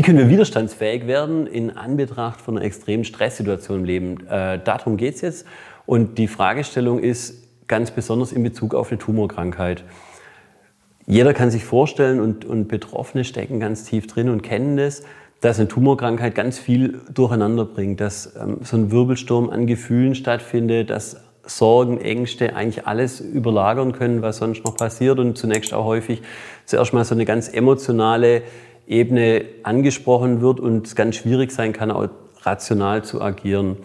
Wie können wir widerstandsfähig werden in Anbetracht von einer extremen Stresssituation im Leben? Äh, darum geht es jetzt. Und die Fragestellung ist ganz besonders in Bezug auf eine Tumorkrankheit. Jeder kann sich vorstellen und, und Betroffene stecken ganz tief drin und kennen das, dass eine Tumorkrankheit ganz viel durcheinander bringt, dass ähm, so ein Wirbelsturm an Gefühlen stattfindet, dass Sorgen, Ängste eigentlich alles überlagern können, was sonst noch passiert und zunächst auch häufig zuerst mal so eine ganz emotionale Ebene angesprochen wird und es ganz schwierig sein kann, auch rational zu agieren.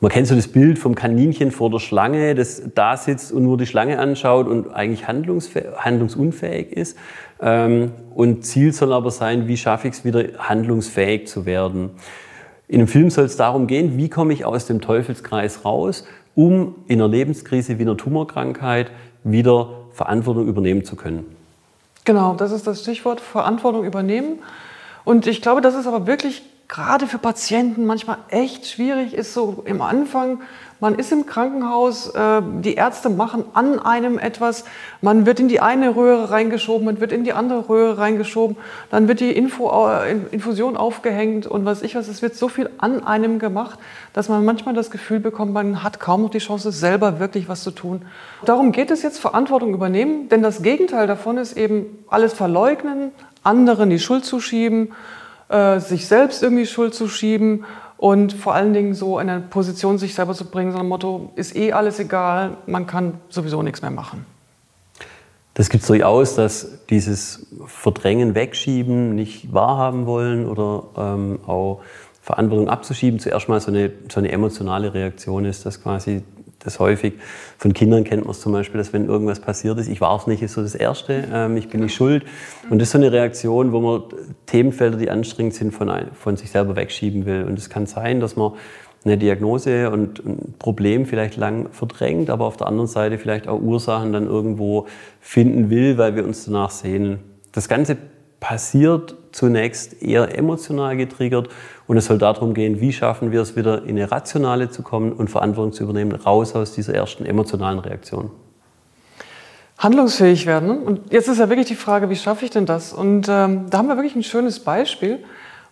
Man kennt so das Bild vom Kaninchen vor der Schlange, das da sitzt und nur die Schlange anschaut und eigentlich handlungsunfähig ist. Ähm, und Ziel soll aber sein, wie schaffe ich es wieder handlungsfähig zu werden. In dem Film soll es darum gehen, wie komme ich aus dem Teufelskreis raus, um in einer Lebenskrise wie einer Tumorkrankheit wieder Verantwortung übernehmen zu können. Genau, das ist das Stichwort Verantwortung übernehmen. Und ich glaube, das ist aber wirklich gerade für Patienten manchmal echt schwierig ist, so im Anfang, man ist im Krankenhaus, äh, die Ärzte machen an einem etwas, man wird in die eine Röhre reingeschoben, man wird in die andere Röhre reingeschoben, dann wird die Info, Infusion aufgehängt und was ich was, es wird so viel an einem gemacht, dass man manchmal das Gefühl bekommt, man hat kaum noch die Chance, selber wirklich was zu tun. Darum geht es jetzt, Verantwortung übernehmen, denn das Gegenteil davon ist eben alles verleugnen, anderen die Schuld zuschieben, äh, sich selbst irgendwie Schuld zu schieben und vor allen Dingen so in eine Position sich selber zu bringen, so ein Motto, ist eh alles egal, man kann sowieso nichts mehr machen. Das gibt es durchaus, dass dieses Verdrängen, Wegschieben, nicht wahrhaben wollen oder ähm, auch Verantwortung abzuschieben, zuerst mal so eine, so eine emotionale Reaktion ist, dass quasi das häufig. Von Kindern kennt man es zum Beispiel, dass wenn irgendwas passiert ist, ich war es nicht, ist so das Erste, ähm, ich bin nicht schuld. Und das ist so eine Reaktion, wo man Themenfelder, die anstrengend sind, von, von sich selber wegschieben will. Und es kann sein, dass man eine Diagnose und ein Problem vielleicht lang verdrängt, aber auf der anderen Seite vielleicht auch Ursachen dann irgendwo finden will, weil wir uns danach sehnen. Das Ganze passiert zunächst eher emotional getriggert und es soll darum gehen, wie schaffen wir es wieder in eine rationale zu kommen und Verantwortung zu übernehmen, raus aus dieser ersten emotionalen Reaktion. Handlungsfähig werden. Und jetzt ist ja wirklich die Frage, wie schaffe ich denn das? Und ähm, da haben wir wirklich ein schönes Beispiel.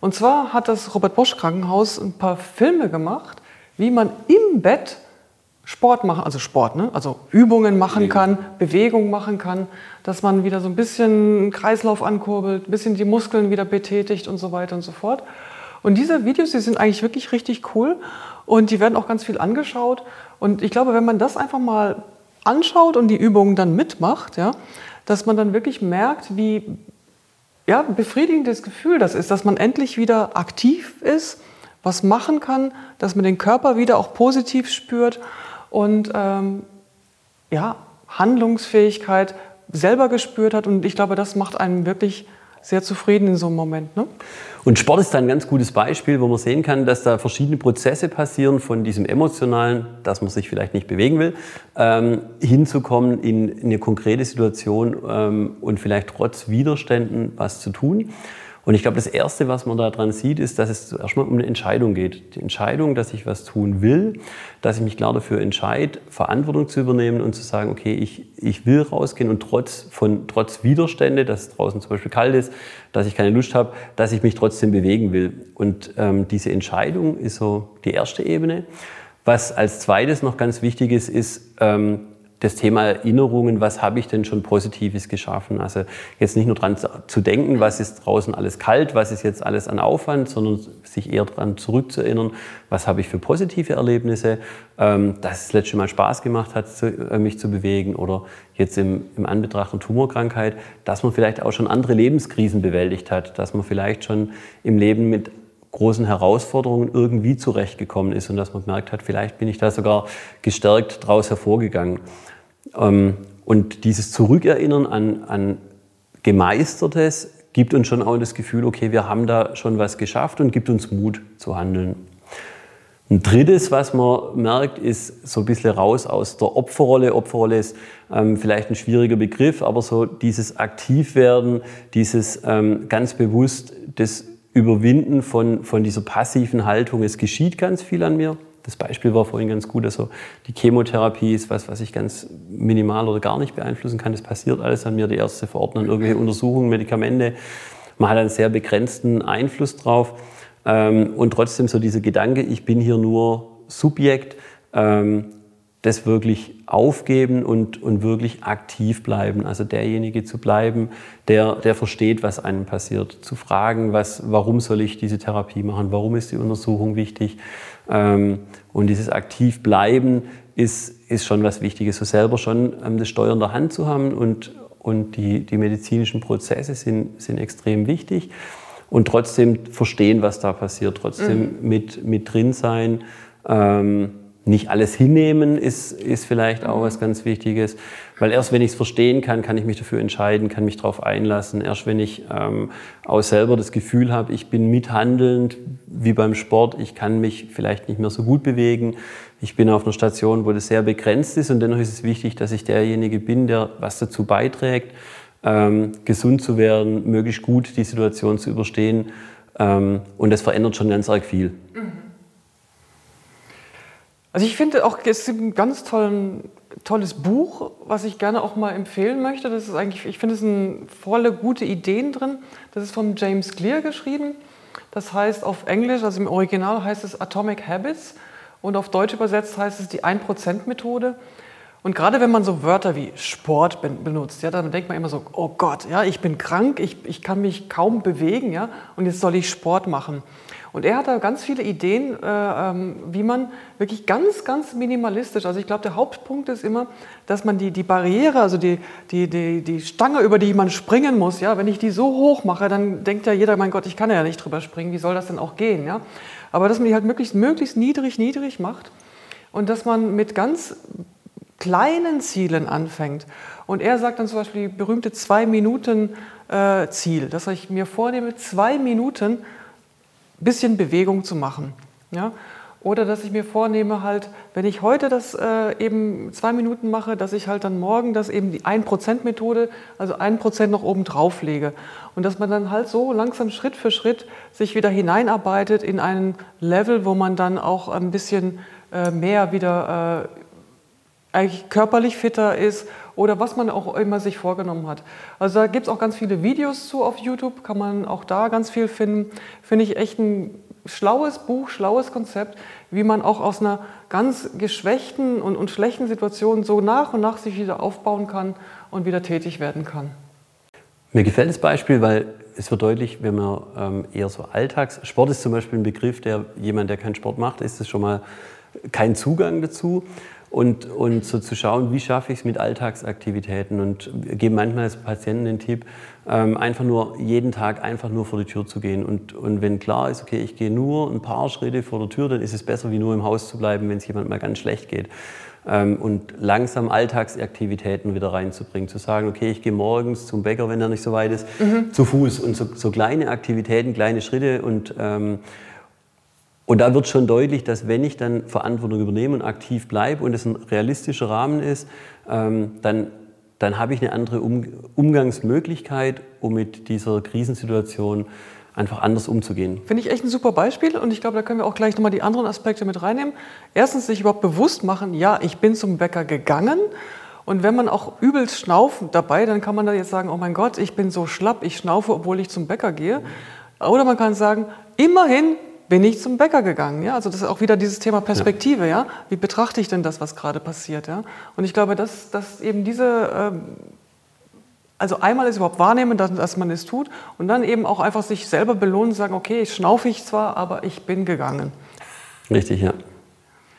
Und zwar hat das Robert Bosch Krankenhaus ein paar Filme gemacht, wie man im Bett Sport machen, also Sport, ne? also Übungen machen kann, Bewegung machen kann, dass man wieder so ein bisschen Kreislauf ankurbelt, ein bisschen die Muskeln wieder betätigt und so weiter und so fort. Und diese Videos, die sind eigentlich wirklich richtig cool und die werden auch ganz viel angeschaut. Und ich glaube, wenn man das einfach mal anschaut und die Übungen dann mitmacht, ja, dass man dann wirklich merkt, wie ja, befriedigendes Gefühl das ist, dass man endlich wieder aktiv ist, was machen kann, dass man den Körper wieder auch positiv spürt und ähm, ja, Handlungsfähigkeit selber gespürt hat. Und ich glaube, das macht einen wirklich sehr zufrieden in so einem Moment. Ne? Und Sport ist ein ganz gutes Beispiel, wo man sehen kann, dass da verschiedene Prozesse passieren von diesem emotionalen, dass man sich vielleicht nicht bewegen will, ähm, hinzukommen in eine konkrete Situation ähm, und vielleicht trotz Widerständen was zu tun. Und ich glaube, das Erste, was man daran sieht, ist, dass es zuerst mal um eine Entscheidung geht. Die Entscheidung, dass ich was tun will, dass ich mich klar dafür entscheide, Verantwortung zu übernehmen und zu sagen, okay, ich, ich will rausgehen und trotz, von, trotz Widerstände, dass es draußen zum Beispiel kalt ist, dass ich keine Lust habe, dass ich mich trotzdem bewegen will. Und ähm, diese Entscheidung ist so die erste Ebene. Was als zweites noch ganz wichtig ist, ist, ähm, das Thema Erinnerungen, was habe ich denn schon Positives geschaffen? Also jetzt nicht nur dran zu denken, was ist draußen alles kalt, was ist jetzt alles an Aufwand, sondern sich eher daran zurückzuerinnern, was habe ich für positive Erlebnisse, ähm, dass es das letzte Mal Spaß gemacht hat, äh, mich zu bewegen oder jetzt im, im Anbetracht einer Tumorkrankheit, dass man vielleicht auch schon andere Lebenskrisen bewältigt hat, dass man vielleicht schon im Leben mit großen Herausforderungen irgendwie zurechtgekommen ist und dass man gemerkt hat, vielleicht bin ich da sogar gestärkt daraus hervorgegangen. Ähm, und dieses Zurückerinnern an, an Gemeistertes gibt uns schon auch das Gefühl, okay, wir haben da schon was geschafft und gibt uns Mut zu handeln. Ein drittes, was man merkt, ist so ein bisschen raus aus der Opferrolle. Opferrolle ist ähm, vielleicht ein schwieriger Begriff, aber so dieses Aktivwerden, dieses ähm, ganz bewusst das Überwinden von, von dieser passiven Haltung. Es geschieht ganz viel an mir das Beispiel war vorhin ganz gut. Also die Chemotherapie ist was, was ich ganz minimal oder gar nicht beeinflussen kann. Das passiert alles an mir. Die Ärzte verordnen irgendwelche Untersuchungen, Medikamente. man hat einen sehr begrenzten Einfluss drauf. Ähm, und trotzdem so dieser Gedanke, ich bin hier nur Subjekt, ähm, das wirklich aufgeben und, und wirklich aktiv bleiben. Also derjenige zu bleiben, der, der versteht, was einem passiert. Zu fragen, was, warum soll ich diese Therapie machen? Warum ist die Untersuchung wichtig? Ähm, und dieses aktiv bleiben ist, ist schon was Wichtiges. So selber schon ähm, das Steuer in der Hand zu haben und, und die, die medizinischen Prozesse sind, sind extrem wichtig. Und trotzdem verstehen, was da passiert, trotzdem mhm. mit, mit drin sein. Ähm, nicht alles hinnehmen ist, ist vielleicht auch was ganz Wichtiges, weil erst wenn ich es verstehen kann, kann ich mich dafür entscheiden, kann mich darauf einlassen. Erst wenn ich ähm, auch selber das Gefühl habe, ich bin mithandelnd, wie beim Sport, ich kann mich vielleicht nicht mehr so gut bewegen, ich bin auf einer Station, wo das sehr begrenzt ist und dennoch ist es wichtig, dass ich derjenige bin, der was dazu beiträgt, ähm, gesund zu werden, möglichst gut die Situation zu überstehen ähm, und das verändert schon ganz arg viel. Mhm. Also ich finde auch, es gibt ein ganz tollen, tolles Buch, was ich gerne auch mal empfehlen möchte. Das ist eigentlich, ich finde es sind volle gute Ideen drin. Das ist von James Clear geschrieben. Das heißt auf Englisch, also im Original heißt es Atomic Habits und auf Deutsch übersetzt heißt es die 1%-Methode. Und gerade wenn man so Wörter wie Sport benutzt, ja, dann denkt man immer so, oh Gott, ja, ich bin krank, ich, ich kann mich kaum bewegen, ja, und jetzt soll ich Sport machen. Und er hat da ganz viele Ideen, äh, ähm, wie man wirklich ganz, ganz minimalistisch, also ich glaube, der Hauptpunkt ist immer, dass man die, die Barriere, also die, die, die, die Stange, über die man springen muss, ja, wenn ich die so hoch mache, dann denkt ja jeder, mein Gott, ich kann ja nicht drüber springen, wie soll das denn auch gehen, ja. Aber dass man die halt möglichst, möglichst niedrig, niedrig macht und dass man mit ganz kleinen Zielen anfängt. Und er sagt dann zum Beispiel die berühmte Zwei-Minuten-Ziel, äh, dass ich mir vornehme, zwei Minuten bisschen Bewegung zu machen. Ja? Oder dass ich mir vornehme, halt, wenn ich heute das äh, eben zwei Minuten mache, dass ich halt dann morgen das eben die 1%-Methode, also 1% noch oben drauf lege. Und dass man dann halt so langsam Schritt für Schritt sich wieder hineinarbeitet in einen Level, wo man dann auch ein bisschen äh, mehr wieder äh, eigentlich körperlich fitter ist oder was man auch immer sich vorgenommen hat. Also da gibt es auch ganz viele Videos zu auf YouTube, kann man auch da ganz viel finden. Finde ich echt ein schlaues Buch, schlaues Konzept, wie man auch aus einer ganz geschwächten und, und schlechten Situation so nach und nach sich wieder aufbauen kann und wieder tätig werden kann. Mir gefällt das Beispiel, weil es wird deutlich, wenn man ähm, eher so Alltags... Sport ist zum Beispiel ein Begriff, der jemand, der keinen Sport macht, ist es schon mal kein Zugang dazu und, und so zu schauen, wie schaffe ich es mit Alltagsaktivitäten und wir geben manchmal als Patienten den Tipp, ähm, einfach nur jeden Tag einfach nur vor die Tür zu gehen und, und wenn klar ist, okay, ich gehe nur ein paar Schritte vor der Tür, dann ist es besser, wie nur im Haus zu bleiben, wenn es jemand mal ganz schlecht geht. Ähm, und langsam Alltagsaktivitäten wieder reinzubringen, zu sagen, okay, ich gehe morgens zum Bäcker, wenn er nicht so weit ist, mhm. zu Fuß und so, so, kleine Aktivitäten, kleine Schritte und ähm, und da wird schon deutlich, dass wenn ich dann Verantwortung übernehme und aktiv bleibe und es ein realistischer Rahmen ist, ähm, dann, dann habe ich eine andere um Umgangsmöglichkeit, um mit dieser Krisensituation einfach anders umzugehen. Finde ich echt ein super Beispiel und ich glaube, da können wir auch gleich nochmal die anderen Aspekte mit reinnehmen. Erstens sich überhaupt bewusst machen, ja, ich bin zum Bäcker gegangen und wenn man auch übelst schnauft dabei, dann kann man da jetzt sagen, oh mein Gott, ich bin so schlapp, ich schnaufe, obwohl ich zum Bäcker gehe. Oder man kann sagen, immerhin bin ich zum Bäcker gegangen. Ja? Also das ist auch wieder dieses Thema Perspektive. Ja. ja? Wie betrachte ich denn das, was gerade passiert? Ja? Und ich glaube, dass, dass eben diese, ähm, also einmal ist überhaupt wahrnehmen, dass, dass, man es tut und dann eben auch einfach sich selber belohnen und sagen, okay, ich schnaufe ich zwar, aber ich bin gegangen. Richtig, ja.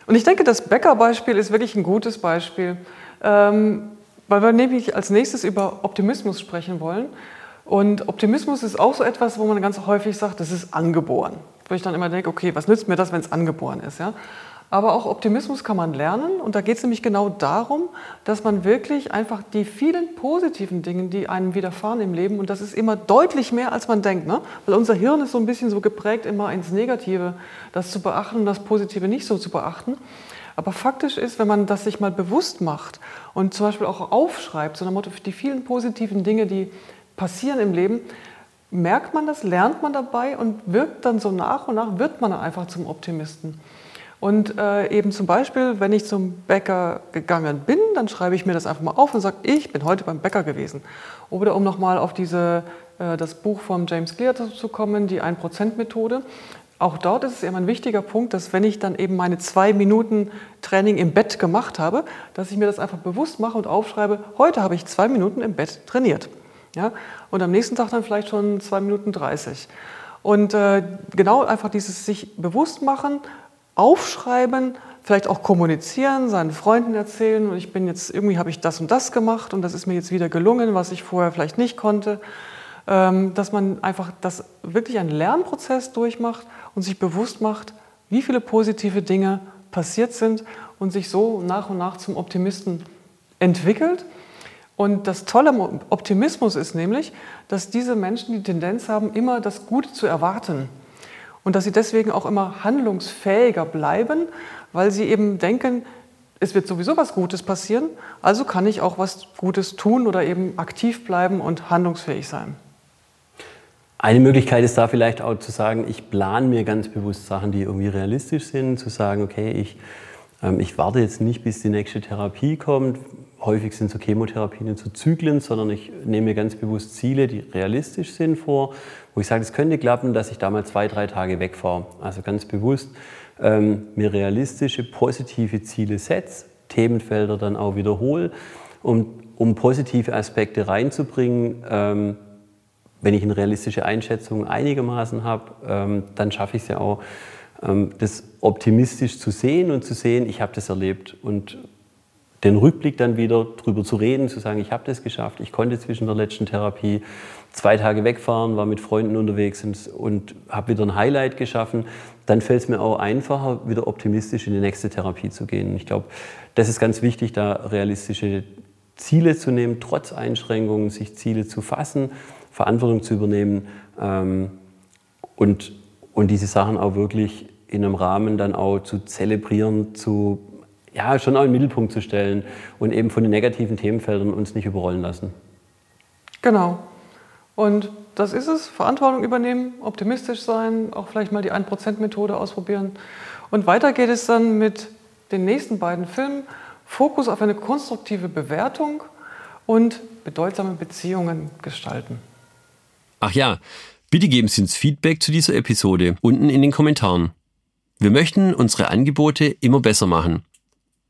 Und ich denke, das Bäckerbeispiel ist wirklich ein gutes Beispiel, ähm, weil wir nämlich als nächstes über Optimismus sprechen wollen. Und Optimismus ist auch so etwas, wo man ganz häufig sagt, das ist angeboren wo ich dann immer denke, okay, was nützt mir das, wenn es angeboren ist? Ja? Aber auch Optimismus kann man lernen und da geht es nämlich genau darum, dass man wirklich einfach die vielen positiven Dinge, die einem widerfahren im Leben, und das ist immer deutlich mehr, als man denkt, ne? weil unser Hirn ist so ein bisschen so geprägt, immer ins Negative, das zu beachten und das Positive nicht so zu beachten. Aber faktisch ist, wenn man das sich mal bewusst macht und zum Beispiel auch aufschreibt, so nach Motto, die vielen positiven Dinge, die passieren im Leben, merkt man das, lernt man dabei und wirkt dann so nach und nach, wird man dann einfach zum Optimisten. Und äh, eben zum Beispiel, wenn ich zum Bäcker gegangen bin, dann schreibe ich mir das einfach mal auf und sage, ich bin heute beim Bäcker gewesen. Oder um nochmal auf diese äh, das Buch von James Clear zu kommen, die 1%-Methode. Auch dort ist es eben ein wichtiger Punkt, dass wenn ich dann eben meine zwei Minuten Training im Bett gemacht habe, dass ich mir das einfach bewusst mache und aufschreibe, heute habe ich zwei Minuten im Bett trainiert. Ja? Und am nächsten Tag dann vielleicht schon zwei Minuten 30. Und äh, genau einfach dieses sich bewusst machen, aufschreiben, vielleicht auch kommunizieren, seinen Freunden erzählen und ich bin jetzt, irgendwie habe ich das und das gemacht und das ist mir jetzt wieder gelungen, was ich vorher vielleicht nicht konnte. Ähm, dass man einfach das wirklich einen Lernprozess durchmacht und sich bewusst macht, wie viele positive Dinge passiert sind und sich so nach und nach zum Optimisten entwickelt. Und das Tolle am Optimismus ist nämlich, dass diese Menschen die Tendenz haben, immer das Gute zu erwarten. Und dass sie deswegen auch immer handlungsfähiger bleiben, weil sie eben denken, es wird sowieso was Gutes passieren, also kann ich auch was Gutes tun oder eben aktiv bleiben und handlungsfähig sein. Eine Möglichkeit ist da vielleicht auch zu sagen, ich plane mir ganz bewusst Sachen, die irgendwie realistisch sind, zu sagen, okay, ich, ähm, ich warte jetzt nicht, bis die nächste Therapie kommt. Häufig sind so Chemotherapien so Zyklen, sondern ich nehme mir ganz bewusst Ziele, die realistisch sind vor, wo ich sage, es könnte klappen, dass ich da mal zwei, drei Tage wegfahre. Also ganz bewusst ähm, mir realistische, positive Ziele setze, Themenfelder dann auch wiederhole, um, um positive Aspekte reinzubringen. Ähm, wenn ich eine realistische Einschätzung einigermaßen habe, ähm, dann schaffe ich es ja auch, ähm, das optimistisch zu sehen und zu sehen, ich habe das erlebt und den Rückblick dann wieder drüber zu reden, zu sagen, ich habe das geschafft, ich konnte zwischen der letzten Therapie zwei Tage wegfahren, war mit Freunden unterwegs und, und habe wieder ein Highlight geschaffen, dann fällt es mir auch einfacher, wieder optimistisch in die nächste Therapie zu gehen. Ich glaube, das ist ganz wichtig, da realistische Ziele zu nehmen, trotz Einschränkungen, sich Ziele zu fassen Verantwortung zu übernehmen ähm, und, und diese Sachen auch wirklich in einem Rahmen dann auch zu zelebrieren, zu ja, schon auch in den Mittelpunkt zu stellen und eben von den negativen Themenfeldern uns nicht überrollen lassen. Genau. Und das ist es, Verantwortung übernehmen, optimistisch sein, auch vielleicht mal die 1%-Methode ausprobieren. Und weiter geht es dann mit den nächsten beiden Filmen. Fokus auf eine konstruktive Bewertung und bedeutsame Beziehungen gestalten. Ach ja, bitte geben Sie uns Feedback zu dieser Episode unten in den Kommentaren. Wir möchten unsere Angebote immer besser machen.